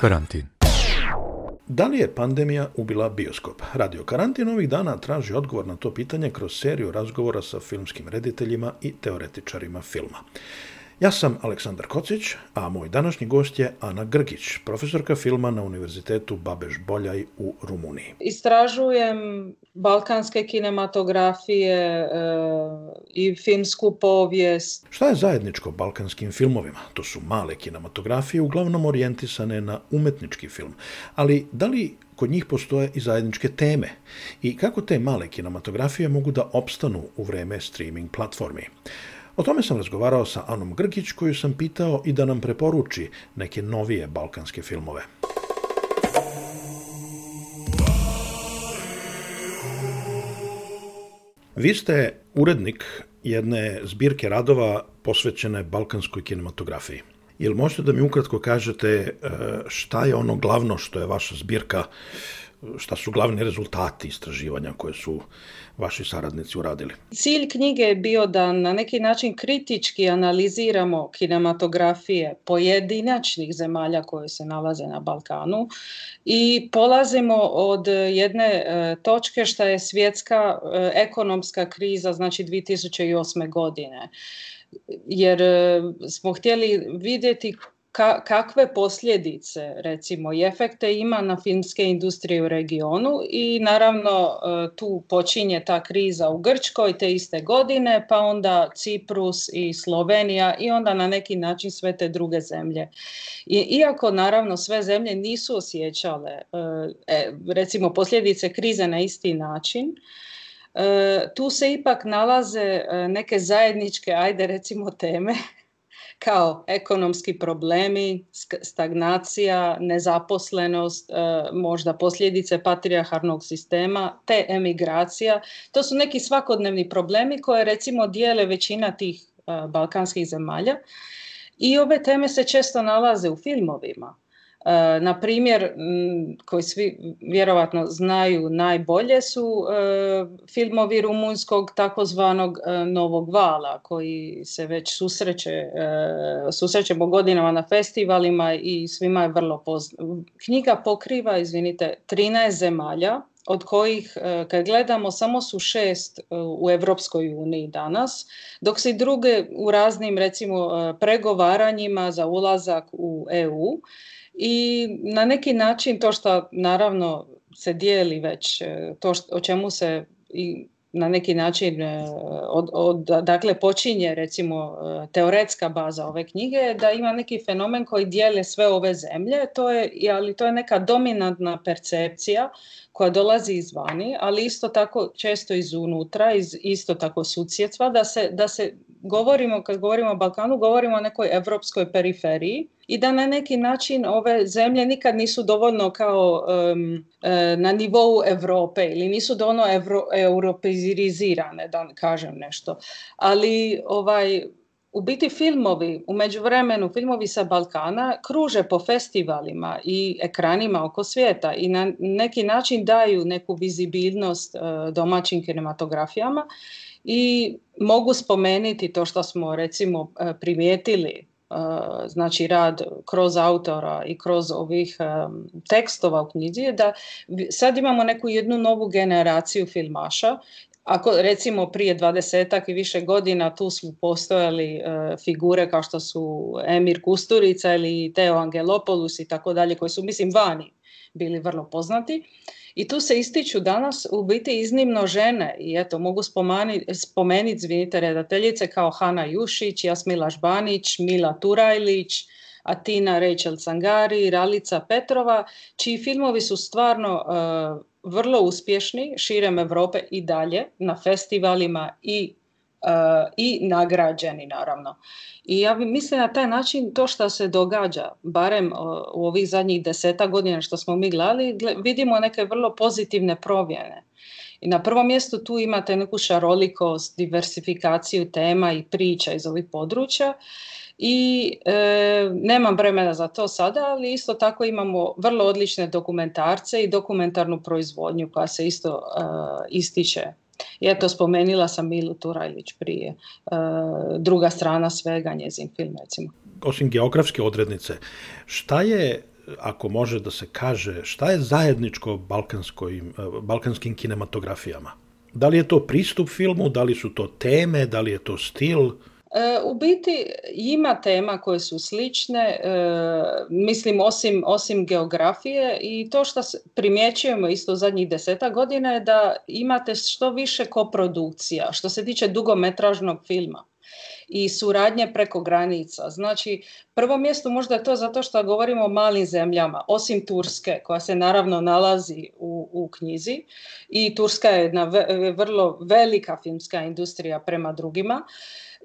Karantin. Da li je pandemija ubila bioskop? Radio Karantin ovih dana traži odgovor na to pitanje kroz seriju razgovora sa filmskim rediteljima i teoretičarima filma. Ja sam Aleksandar Kocić, a moj današnji gost je Ana Grgić, profesorka filma na Univerzitetu Babež Boljaj u Rumuniji. Istražujem balkanske kinematografije e, i filmsku povijest. Šta je zajedničko balkanskim filmovima? To su male kinematografije, uglavnom orijentisane na umetnički film. Ali da li kod njih postoje i zajedničke teme i kako te male kinematografije mogu da opstanu u vreme streaming platformi. O tome sam razgovarao sa Anom Grkić koju sam pitao i da nam preporuči neke novije balkanske filmove. Vi ste urednik jedne zbirke radova posvećene balkanskoj kinematografiji. Jel možete da mi ukratko kažete e, šta je ono glavno što je vaša zbirka šta su glavni rezultati istraživanja koje su vaši saradnici uradili? Cilj knjige je bio da na neki način kritički analiziramo kinematografije pojedinačnih zemalja koje se nalaze na Balkanu i polazimo od jedne e, točke šta je svjetska e, ekonomska kriza, znači 2008. godine jer e, smo htjeli vidjeti kakve posljedice recimo i efekte ima na filmske industrije u regionu i naravno e, tu počinje ta kriza u Grčkoj te iste godine pa onda Ciprus i Slovenija i onda na neki način sve te druge zemlje. I, iako naravno sve zemlje nisu osjećale e, e, recimo posljedice krize na isti način, tu se ipak nalaze neke zajedničke, ajde recimo teme kao ekonomski problemi, stagnacija, nezaposlenost, e, možda posljedice patrijarharnog sistema, te emigracija. To su neki svakodnevni problemi koje recimo dijele većina tih e, balkanskih zemalja i ove teme se često nalaze u filmovima Eh, na primjer, mm, koji svi vjerovatno znaju najbolje su eh, filmovi rumunjskog takozvanog eh, novog vala koji se već susreće, susrećemo godinama na festivalima i svima je vrlo poznat. Knjiga pokriva, izvinite, 13 zemalja od kojih kad gledamo samo su šest u Europskoj uniji danas, dok se i druge u raznim recimo pregovaranjima za ulazak u EU i na neki način to što naravno se dijeli već, e, to o čemu se i na neki način e, od, od, dakle počinje recimo e, teoretska baza ove knjige da ima neki fenomen koji dijele sve ove zemlje, to je, ali to je neka dominantna percepcija koja dolazi izvani, ali isto tako često unutra iz, isto tako sudsjetstva, da se, da se govorimo, kad govorimo o Balkanu, govorimo o nekoj europskoj periferiji i da na neki način ove zemlje nikad nisu dovoljno kao e, na nivou Europe ili nisu dovoljno evro, europeizirane, da kažem nešto. Ali ovaj, u biti filmovi, u međuvremenu filmovi sa Balkana kruže po festivalima i ekranima oko svijeta i na neki način daju neku vizibilnost e, domaćim kinematografijama i mogu spomenuti to što smo recimo e, primijetili e, znači rad kroz autora i kroz ovih e, tekstova u knjizi je da sad imamo neku jednu novu generaciju filmaša ako recimo prije dvadesetak i više godina tu su postojali figure kao što su Emir Kusturica ili Teo Angelopoulos i tako dalje koji su mislim vani bili vrlo poznati i tu se ističu danas u biti iznimno žene i eto mogu spomenuti zvinite redateljice kao Hana Jušić, Jasmila Žbanić, Mila Turajlić, Atina Rachel Sangari, Ralica Petrova, čiji filmovi su stvarno e, vrlo uspješni širem Europe i dalje na festivalima i i nagrađeni naravno. I ja mislim na taj način to što se događa, barem u ovih zadnjih deseta godina što smo mi gledali, vidimo neke vrlo pozitivne promjene. I na prvom mjestu tu imate neku šarolikost, diversifikaciju tema i priča iz ovih područja i e, nemam vremena za to sada, ali isto tako imamo vrlo odlične dokumentarce i dokumentarnu proizvodnju koja se isto e, ističe i eto, spomenila sam Milu Turajlić prije. E, druga strana svega, njezin film, recimo. Osim geografske odrednice, šta je ako može da se kaže, šta je zajedničko e, balkanskim kinematografijama? Da li je to pristup filmu, da li su to teme, da li je to stil? E, u biti ima tema koje su slične, e, mislim osim, osim geografije i to što primjećujemo isto zadnjih deseta godina je da imate što više koprodukcija što se tiče dugometražnog filma i suradnje preko granica. Znači, prvo mjesto možda je to zato što govorimo o malim zemljama, osim Turske, koja se naravno nalazi u, u knjizi. I Turska je jedna vrlo velika filmska industrija prema drugima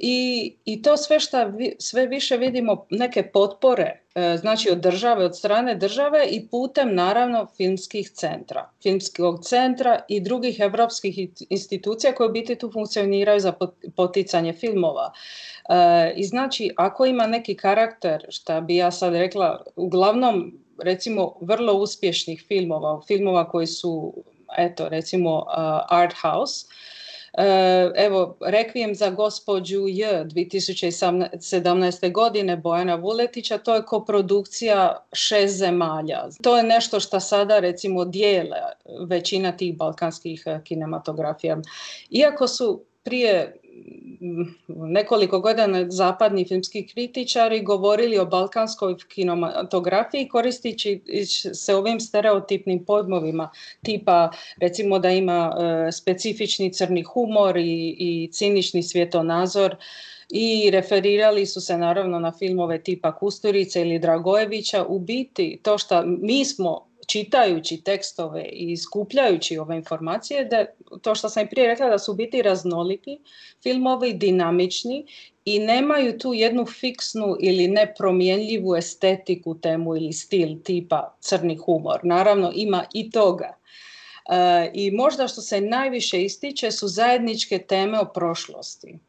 i, i to sve što sve više vidimo neke potpore e, znači od države od strane države i putem naravno filmskih centra filmskog centra i drugih europskih institucija koje u biti tu funkcioniraju za poticanje filmova e, i znači ako ima neki karakter šta bi ja sad rekla uglavnom recimo vrlo uspješnih filmova filmova koji su eto recimo uh, art house E, evo, Rekvijem za gospođu J 2017. godine Bojana Vuletića, to je koprodukcija šest zemalja. To je nešto što sada recimo dijele većina tih balkanskih kinematografija. Iako su prije nekoliko godina zapadni filmski kritičari govorili o balkanskoj kinematografiji koristići se ovim stereotipnim pojmovima tipa recimo da ima e, specifični crni humor i, i cinični svjetonazor i referirali su se naravno na filmove tipa Kusturice ili Dragojevića. U biti to što mi smo čitajući tekstove i skupljajući ove informacije, da to što sam i prije rekla da su biti raznoliki, filmovi dinamični i nemaju tu jednu fiksnu ili nepromjenljivu estetiku, temu ili stil tipa crni humor. Naravno ima i toga. E, I možda što se najviše ističe su zajedničke teme o prošlosti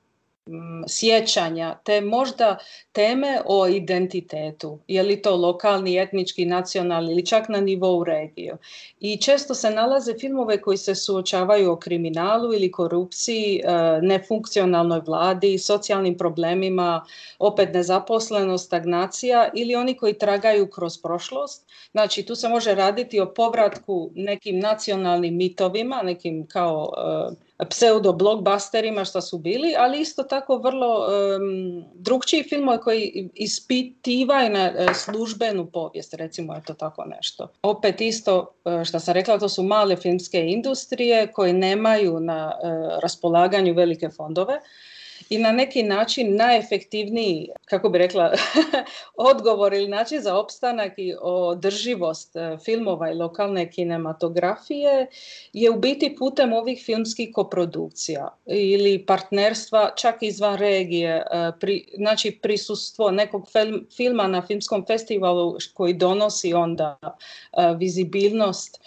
sjećanja, te možda teme o identitetu, je li to lokalni, etnički, nacionalni ili čak na nivou regije. I često se nalaze filmove koji se suočavaju o kriminalu ili korupciji, e, nefunkcionalnoj vladi, socijalnim problemima, opet nezaposlenost, stagnacija ili oni koji tragaju kroz prošlost. Znači tu se može raditi o povratku nekim nacionalnim mitovima, nekim kao e, pseudo blockbusterima što su bili, ali isto tako vrlo um, drugčiji filmovi koji ispitivaju na e, službenu povijest, recimo je to tako nešto. Opet isto e, što sam rekla, to su male filmske industrije koje nemaju na e, raspolaganju velike fondove i na neki način najefektivniji, kako bi rekla, odgovor ili način za opstanak i održivost e, filmova i lokalne kinematografije je u biti putem ovih filmskih koprodukcija ili partnerstva čak izvan regije, e, znači prisustvo nekog filma na filmskom festivalu koji donosi onda e, vizibilnost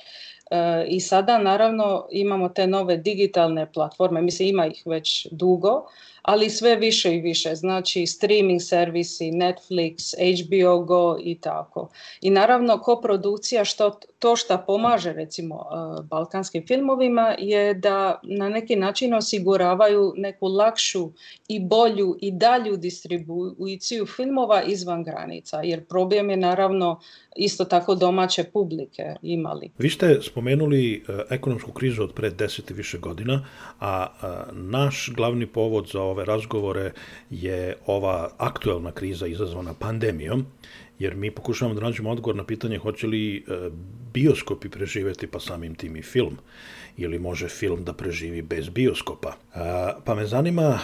E, I sada naravno imamo te nove digitalne platforme, mislim ima ih već dugo, ali sve više i više, znači streaming servisi, Netflix, HBO Go i tako. I naravno koprodukcija što to što pomaže recimo e, balkanskim filmovima je da na neki način osiguravaju neku lakšu i bolju i dalju distribuciju filmova izvan granica jer problem je naravno isto tako domaće publike imali. Vi ste spomenuli e, ekonomsku krizu od pred deset i više godina, a e, naš glavni povod za ove razgovore je ova aktuelna kriza izazvana pandemijom jer mi pokušavamo da nađemo odgovor na pitanje hoće li e, bioskopi preživeti pa samim tim i film ili može film da preživi bez bioskopa. E, pa me zanima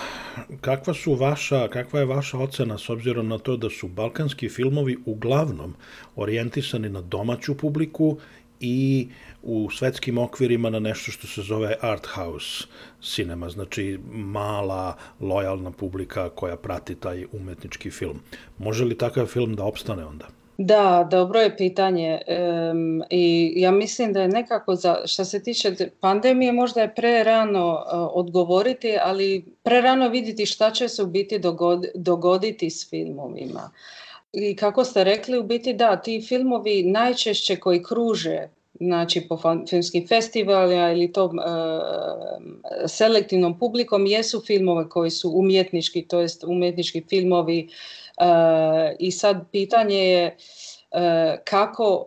kakva su vaša, kakva je vaša ocena s obzirom na to da su balkanski filmovi uglavnom orijentisani na domaću publiku i u svetskim okvirima na nešto što se zove art house cinema, znači mala, lojalna publika koja prati taj umetnički film. Može li takav film da opstane onda? Da, dobro je pitanje i ja mislim da je nekako za što se tiče pandemije možda je prerano e, odgovoriti, ali prerano vidjeti šta će se u biti dogoditi s filmovima i kako ste rekli, u biti da, ti filmovi najčešće koji kruže znači po filmskim festivalima ili to e, selektivnom publikom jesu filmove koji su umjetnički, to jest umjetnički filmovi e, i sad pitanje je e, kako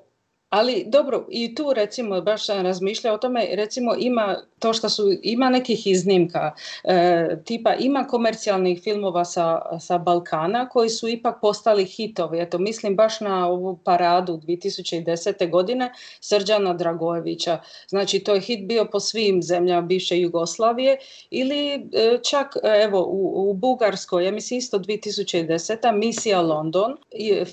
ali dobro i tu recimo baš sam razmišljao o tome recimo ima to što su ima nekih iznimka e, tipa ima komercijalnih filmova sa, sa Balkana koji su ipak postali hitovi eto mislim baš na ovu paradu 2010. godine Srđana Dragojevića znači to je hit bio po svim zemljama bivše Jugoslavije ili e, čak e, evo u, Bugarskoj ja mislim isto 2010. Misija London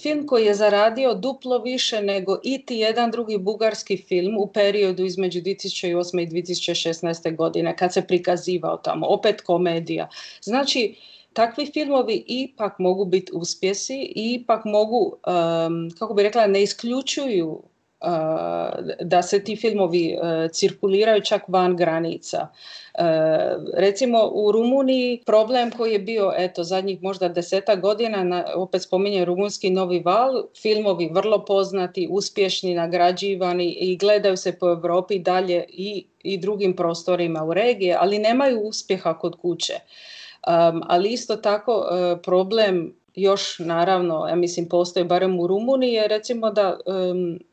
film koji je zaradio duplo više nego iti jedan drugi bugarski film u periodu između 2008. i 2016. godine kad se prikazivao tamo, opet komedija. Znači, takvi filmovi ipak mogu biti uspjesi i ipak mogu, kako bi rekla, ne isključuju da se ti filmovi e, cirkuliraju čak van granica. E, recimo u Rumuniji problem koji je bio eto zadnjih možda deseta godina, opet spominje rumunski novi val, filmovi vrlo poznati, uspješni, nagrađivani i gledaju se po Europi dalje i, i drugim prostorima u regiji, ali nemaju uspjeha kod kuće. ali isto tako e, problem još naravno, ja mislim postoje barem u Rumuniji, je recimo da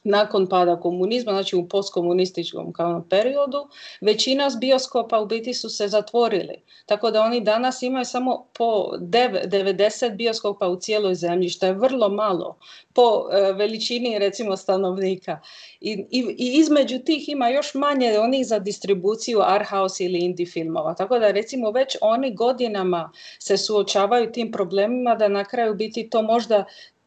nakon pada komunizma, znači u postkomunističkom periodu, većina bioskopa u biti su se zatvorili. Tako da oni danas imaju samo po 90 bioskopa u cijeloj zemlji, što je vrlo malo po e, veličini recimo stanovnika. I, i, između tih ima još manje onih za distribuciju art ili indie filmova. Tako da recimo već oni godinama se suočavaju tim problemima da na kraju biti to možda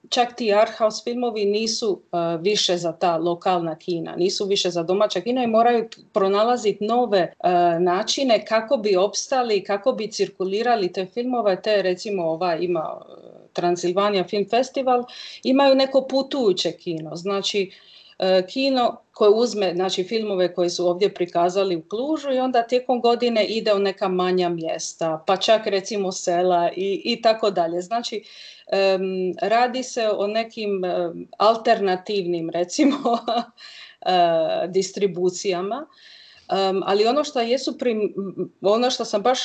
čak ti art filmovi nisu e, više za ta lokalna kina, nisu više za domaća kina i moraju pronalaziti nove e, načine kako bi opstali, kako bi cirkulirali te filmove, te recimo ova ima e, Transilvanija Film Festival, imaju neko putujuće kino, znači E, kino koje uzme znači, filmove koje su ovdje prikazali u Klužu i onda tijekom godine ide u neka manja mjesta, pa čak recimo sela i, i tako dalje. Znači, radi se o nekim e, alternativnim recimo e, distribucijama. ali ono što jesu ono što sam baš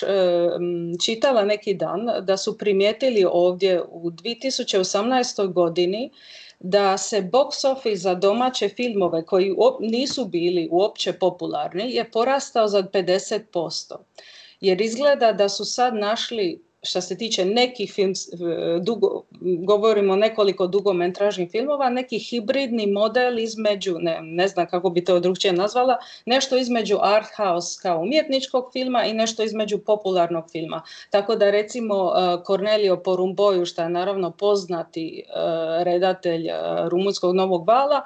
čitala neki dan da su primijetili ovdje u 2018. godini da se box office za domaće filmove koji nisu bili uopće popularni je porastao za 50%. Jer izgleda da su sad našli što se tiče nekih film, dugo, govorimo nekoliko dugometražnih filmova, neki hibridni model između, ne, znam kako bi to drugčije nazvala, nešto između art kao umjetničkog filma i nešto između popularnog filma. Tako da recimo e, Cornelio Porumboju, što je naravno poznati e, redatelj e, rumunskog Novog Vala,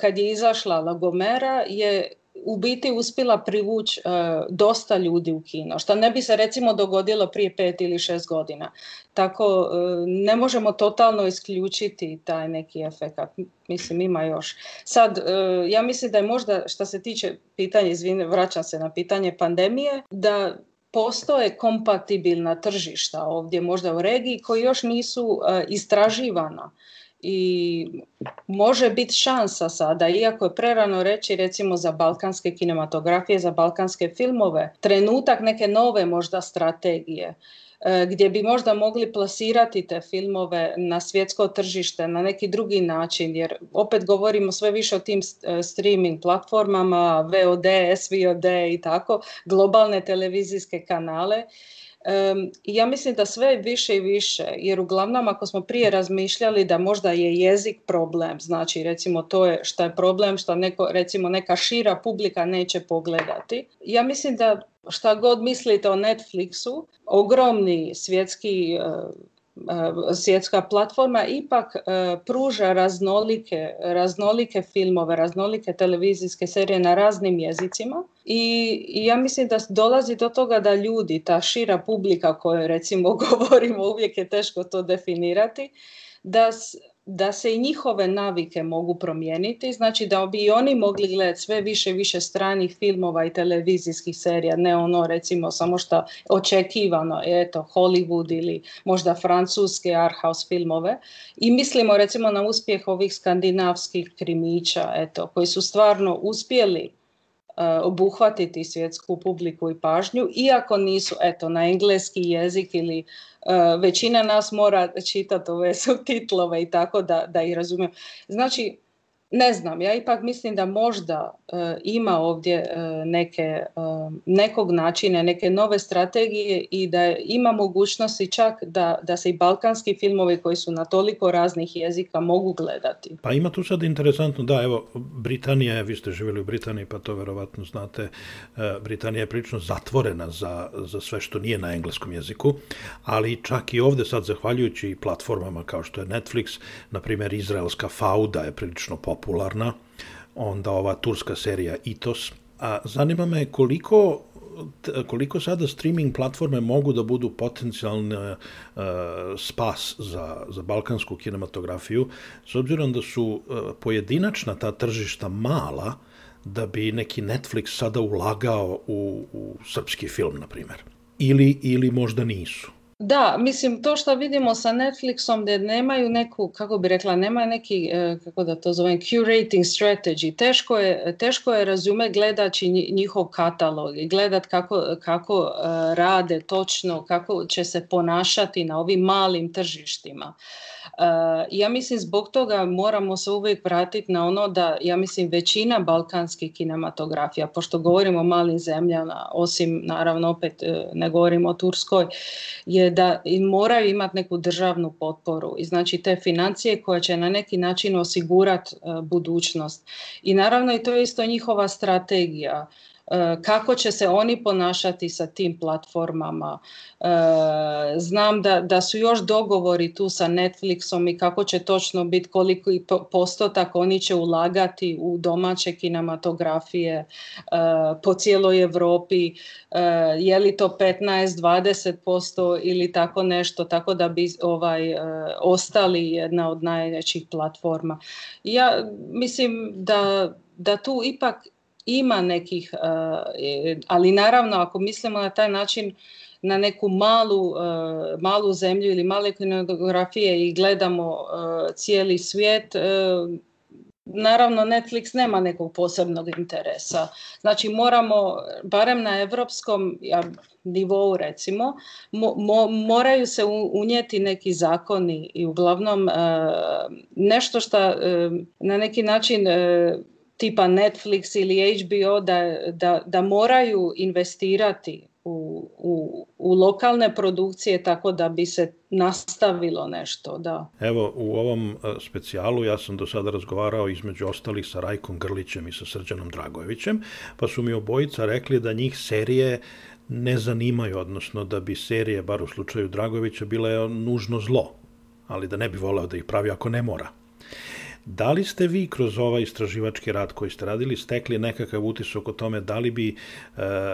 kad je izašla lagomera je u biti uspjela privući e, dosta ljudi u kino, što ne bi se recimo dogodilo prije pet ili šest godina. Tako e, ne možemo totalno isključiti taj neki efekat. Mislim, ima još. Sad, e, ja mislim da je možda, što se tiče pitanja, izvine, vraćam se na pitanje pandemije, da postoje kompatibilna tržišta ovdje možda u regiji koji još nisu istraživana i može biti šansa sada, iako je prerano reći recimo za balkanske kinematografije, za balkanske filmove, trenutak neke nove možda strategije e, gdje bi možda mogli plasirati te filmove na svjetsko tržište na neki drugi način jer opet govorimo sve više o tim e, streaming platformama VOD, SVOD i tako globalne televizijske kanale ja mislim da sve više i više, jer uglavnom ako smo prije razmišljali da možda je jezik problem, znači recimo to je što je problem, što neko, recimo neka šira publika neće pogledati. Ja mislim da šta god mislite o Netflixu, ogromni svjetski E, svjetska platforma ipak e, pruža raznolike, raznolike filmove, raznolike televizijske serije na raznim jezicima i ja mislim da dolazi do toga da ljudi, ta šira publika koju recimo govorimo, uvijek je teško to definirati, da da se i njihove navike mogu promijeniti, znači da bi i oni mogli gledati sve više i više stranih filmova i televizijskih serija, ne ono recimo samo što očekivano, eto Hollywood ili možda francuske arthouse filmove i mislimo recimo na uspjeh ovih skandinavskih krimića, eto, koji su stvarno uspjeli E, obuhvatiti svjetsku publiku i pažnju, iako nisu eto, na engleski jezik ili e, većina nas mora čitati ove titlove i tako da, ih i razumijem. Znači, ne znam, ja ipak mislim da možda e, ima ovdje e, neke, e, nekog načina, neke nove strategije i da ima mogućnosti čak da, da se i balkanski filmovi koji su na toliko raznih jezika mogu gledati. Pa ima tu sad interesantno, da, evo, Britanija, vi ste živjeli u Britaniji pa to verovatno znate, Britanija je prilično zatvorena za, za sve što nije na engleskom jeziku, ali čak i ovdje sad zahvaljujući platformama kao što je Netflix, na primjer izraelska Fauda je prilično popularna popularna, onda ova turska serija Itos. A zanima me koliko koliko sada streaming platforme mogu da budu potencijalni e, spas za, za balkansku kinematografiju, s obzirom da su e, pojedinačna ta tržišta mala, da bi neki Netflix sada ulagao u, u srpski film, na primjer. Ili, ili možda nisu. Da, mislim, to što vidimo sa Netflixom gdje nemaju neku, kako bi rekla, nema neki, e, kako da to zovem, curating strategy. Teško je, teško je razume gledaći njihov katalog i gledat kako, kako e, rade točno, kako će se ponašati na ovim malim tržištima. E, ja mislim zbog toga moramo se uvijek vratiti na ono da, ja mislim, većina balkanskih kinematografija, pošto govorimo o malim zemljama, osim naravno opet ne govorimo o Turskoj, je da moraju imati neku državnu potporu i znači te financije koje će na neki način osigurati e, budućnost. I naravno i to je isto njihova strategija Eh, kako će se oni ponašati sa tim platformama. Eh, znam da, da su još dogovori tu sa Netflixom i kako će točno biti koliko postotak oni će ulagati u domaće kinematografije eh, po cijeloj Europi, je li to 15-20% ili tako nešto, tako da bi ovaj ostali jedna od najvećih platforma. Ja mislim da da tu ipak ima nekih, eh, ali naravno ako mislimo na taj način na neku malu, eh, malu zemlju ili male kinografije i gledamo eh, cijeli svijet, naravno Netflix nema nekog posebnog interesa. Znači moramo, barem na europskom nivou recimo, moraju se unijeti neki zakoni i uglavnom nešto što na neki način tipa Netflix ili HBO da, da, da moraju investirati u, u, lokalne produkcije tako da bi se nastavilo nešto. Da. Evo, u ovom e, specijalu ja sam do sada razgovarao između ostalih sa Rajkom Grlićem i sa Srđanom Dragojevićem, pa su mi obojica rekli da njih serije ne zanimaju, odnosno da bi serije, bar u slučaju Dragovića, bile nužno zlo, ali da ne bi voleo da ih pravi ako ne mora. Da li ste vi kroz ovaj istraživački rad koji ste radili stekli nekakav utisak o tome da li bi e,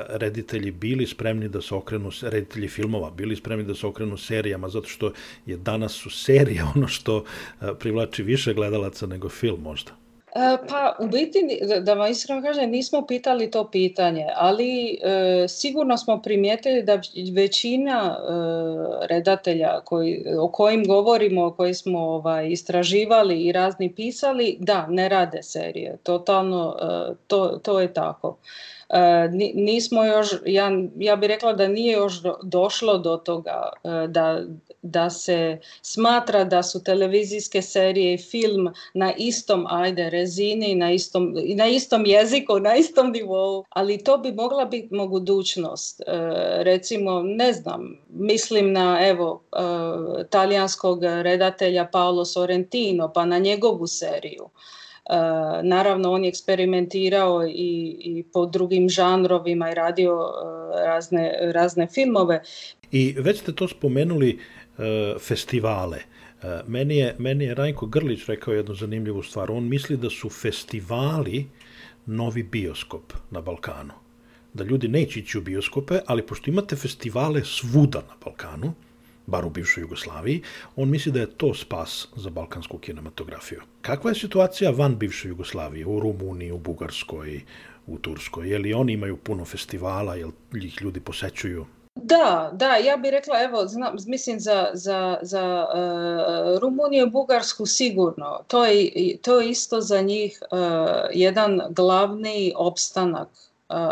reditelji bili spremni da se okrenu, reditelji filmova, bili spremni da se okrenu serijama, zato što je danas su serije ono što e, privlači više gledalaca nego film možda? E, pa u biti, da vam iskreno kažem, nismo pitali to pitanje, ali e, sigurno smo primijetili da većina e, redatelja o kojim govorimo, o koji smo ovaj, istraživali i razni pisali, da, ne rade serije. Totalno, to, je tako. Nismo još, ja, ja bih rekla da nije još došlo do toga da da se smatra da su televizijske serije i film na istom ajde rezini na istom, na istom jeziku na istom nivou ali to bi mogla biti mogućnost e, recimo ne znam mislim na evo e, talijanskog redatelja Paolo Sorrentino pa na njegovu seriju Eh, naravno, on je eksperimentirao i, i po drugim žanrovima i radio eh, razne, razne filmove. I već ste to spomenuli, eh, festivale. Meni je, meni je Rajko Grlić rekao jednu zanimljivu stvar. On misli da su festivali novi bioskop na Balkanu. Da ljudi neće ići u bioskope, ali pošto imate festivale svuda na Balkanu, bar u bivšoj Jugoslaviji, on misli da je to spas za balkansku kinematografiju. Kakva je situacija van bivše Jugoslavije, u Rumuniji, u Bugarskoj, u Turskoj? Je li oni imaju puno festivala, jel ih ljudi posećuju? Da, da, ja bih rekla, evo, mislim za, za, za e, Rumuniju i Bugarsku sigurno. To je, to isto za njih e, jedan glavni opstanak e,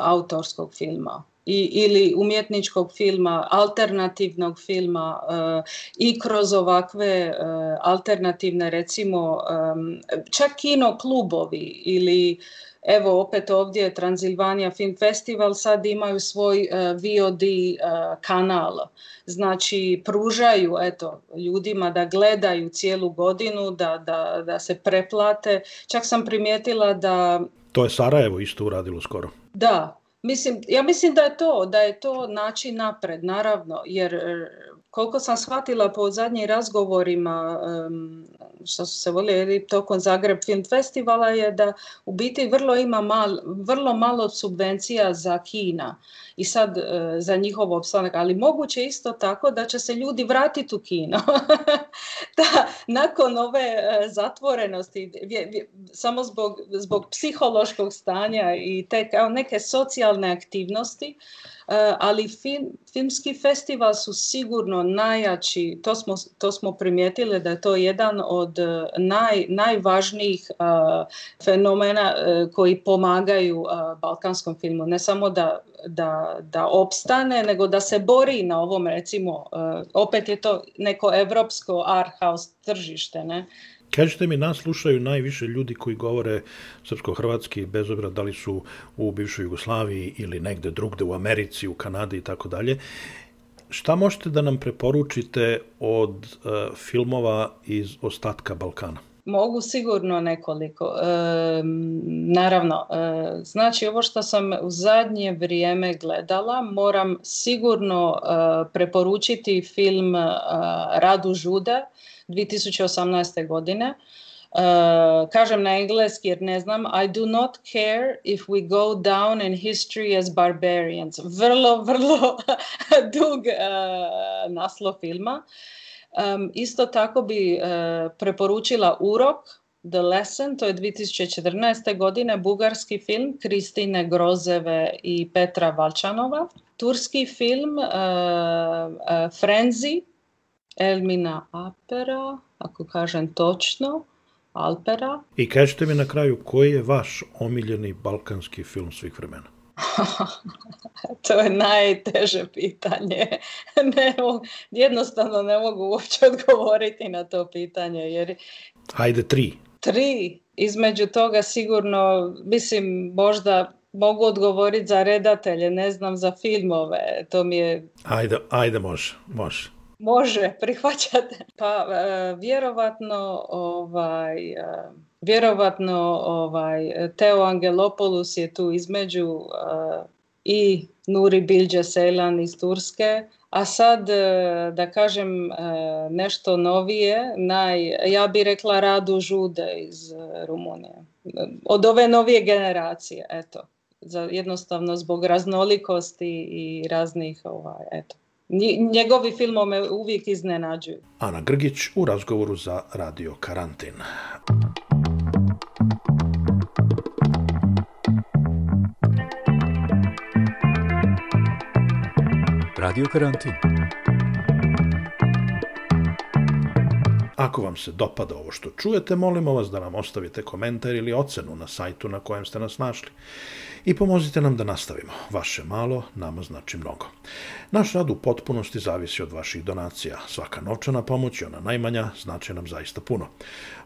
autorskog filma i, ili umjetničkog filma, alternativnog filma eh, i kroz ovakve eh, alternativne recimo eh, čak kino klubovi ili evo opet ovdje Transilvanija Film Festival sad imaju svoj VOD kanal. Znači pružaju eto ljudima da gledaju cijelu godinu, da, da, da se preplate. Čak sam primijetila da... To je Sarajevo isto uradilo skoro. Da, ja mislim da je to, da je to način napred, naravno, jer e, koliko sam shvatila po zadnjim razgovorima što su se volili tokom Zagreb Film Festivala je da u biti vrlo ima vrlo malo subvencija za kina i sad e, za njihov opstanak, ali moguće isto tako da će se ljudi vratiti u kino. da, nakon ove e, zatvorenosti, samo zbog, zbog psihološkog stanja i te kao neke socijalne aktivnosti, e, ali filmski festival su sigurno najjači, to smo, to smo primijetili da je to jedan od naj, najvažnijih fenomena koji pomagaju balkanskom filmu. Ne samo da da, da opstane, nego da se bori na ovom recimo, e, opet je to neko evropsko art house tržište. Ne? Kažete mi, nas slušaju najviše ljudi koji govore srpsko-hrvatski, bez obzira da li su u bivšoj Jugoslaviji ili negde drugde u Americi, u Kanadi i tako dalje. Šta možete da nam preporučite od e, filmova iz ostatka Balkana? Mogu sigurno nekoliko. E, naravno, e, znači ovo što sam u zadnje vrijeme gledala, moram sigurno e, preporučiti film Radu Žude 2018. godine. Kažem na engleski jer ne znam. I do not care if we go down in history as barbarians. Vrlo, vrlo dug naslov filma. Isto tako bi e, preporučila Urok, The Lesson, to je 2014. godine bugarski film Kristine Grozeve i Petra Valčanova. Turski film uh, e, uh, e, Frenzy Elmina Apera, ako kažem točno, Alpera. I kažete mi na kraju koji je vaš omiljeni balkanski film svih vremena? to je najteže pitanje. Ne, jednostavno ne mogu uopće odgovoriti na to pitanje. Jer... Ajde, tri. Tri. Između toga sigurno, mislim, možda mogu odgovoriti za redatelje, ne znam, za filmove. To mi je... Ajde, ajde može, može. Može, prihvaćate. Pa, e, vjerovatno, ovaj, e, vjerovatno ovaj, Teo Angelopoulos je tu između eh, i Nuri Bilđe Sejlan iz Turske, a sad eh, da kažem eh, nešto novije, naj, ja bih rekla Radu Žude iz Rumunije. Od ove novije generacije, eto. Za, jednostavno zbog raznolikosti i raznih, ovaj, eto. Njegovi me uvijek iznenađuju. Ana Grgić u razgovoru za Radio Karantin. Radyo Karantin Ako vam se dopada ovo što čujete, molimo vas da nam ostavite komentar ili ocenu na sajtu na kojem ste nas našli. I pomozite nam da nastavimo. Vaše malo, nama znači mnogo. Naš rad u potpunosti zavisi od vaših donacija. Svaka novčana pomoć i ona najmanja znači nam zaista puno.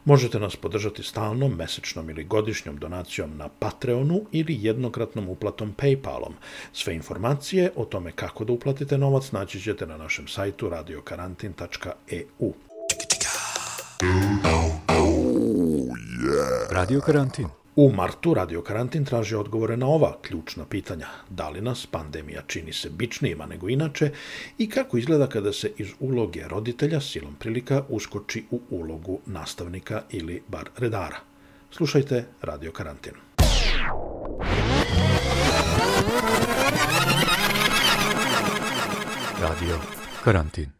Možete nas podržati stalnom, mesečnom ili godišnjom donacijom na Patreonu ili jednokratnom uplatom Paypalom. Sve informacije o tome kako da uplatite novac naći ćete na našem sajtu radiokarantin.eu. Radio karantin. U martu Radio Karantin traži odgovore na ova ključna pitanja. Da li nas pandemija čini se bičnijima nego inače i kako izgleda kada se iz uloge roditelja silom prilika uskoči u ulogu nastavnika ili bar redara. Slušajte Radio Karantin. Radio Karantin.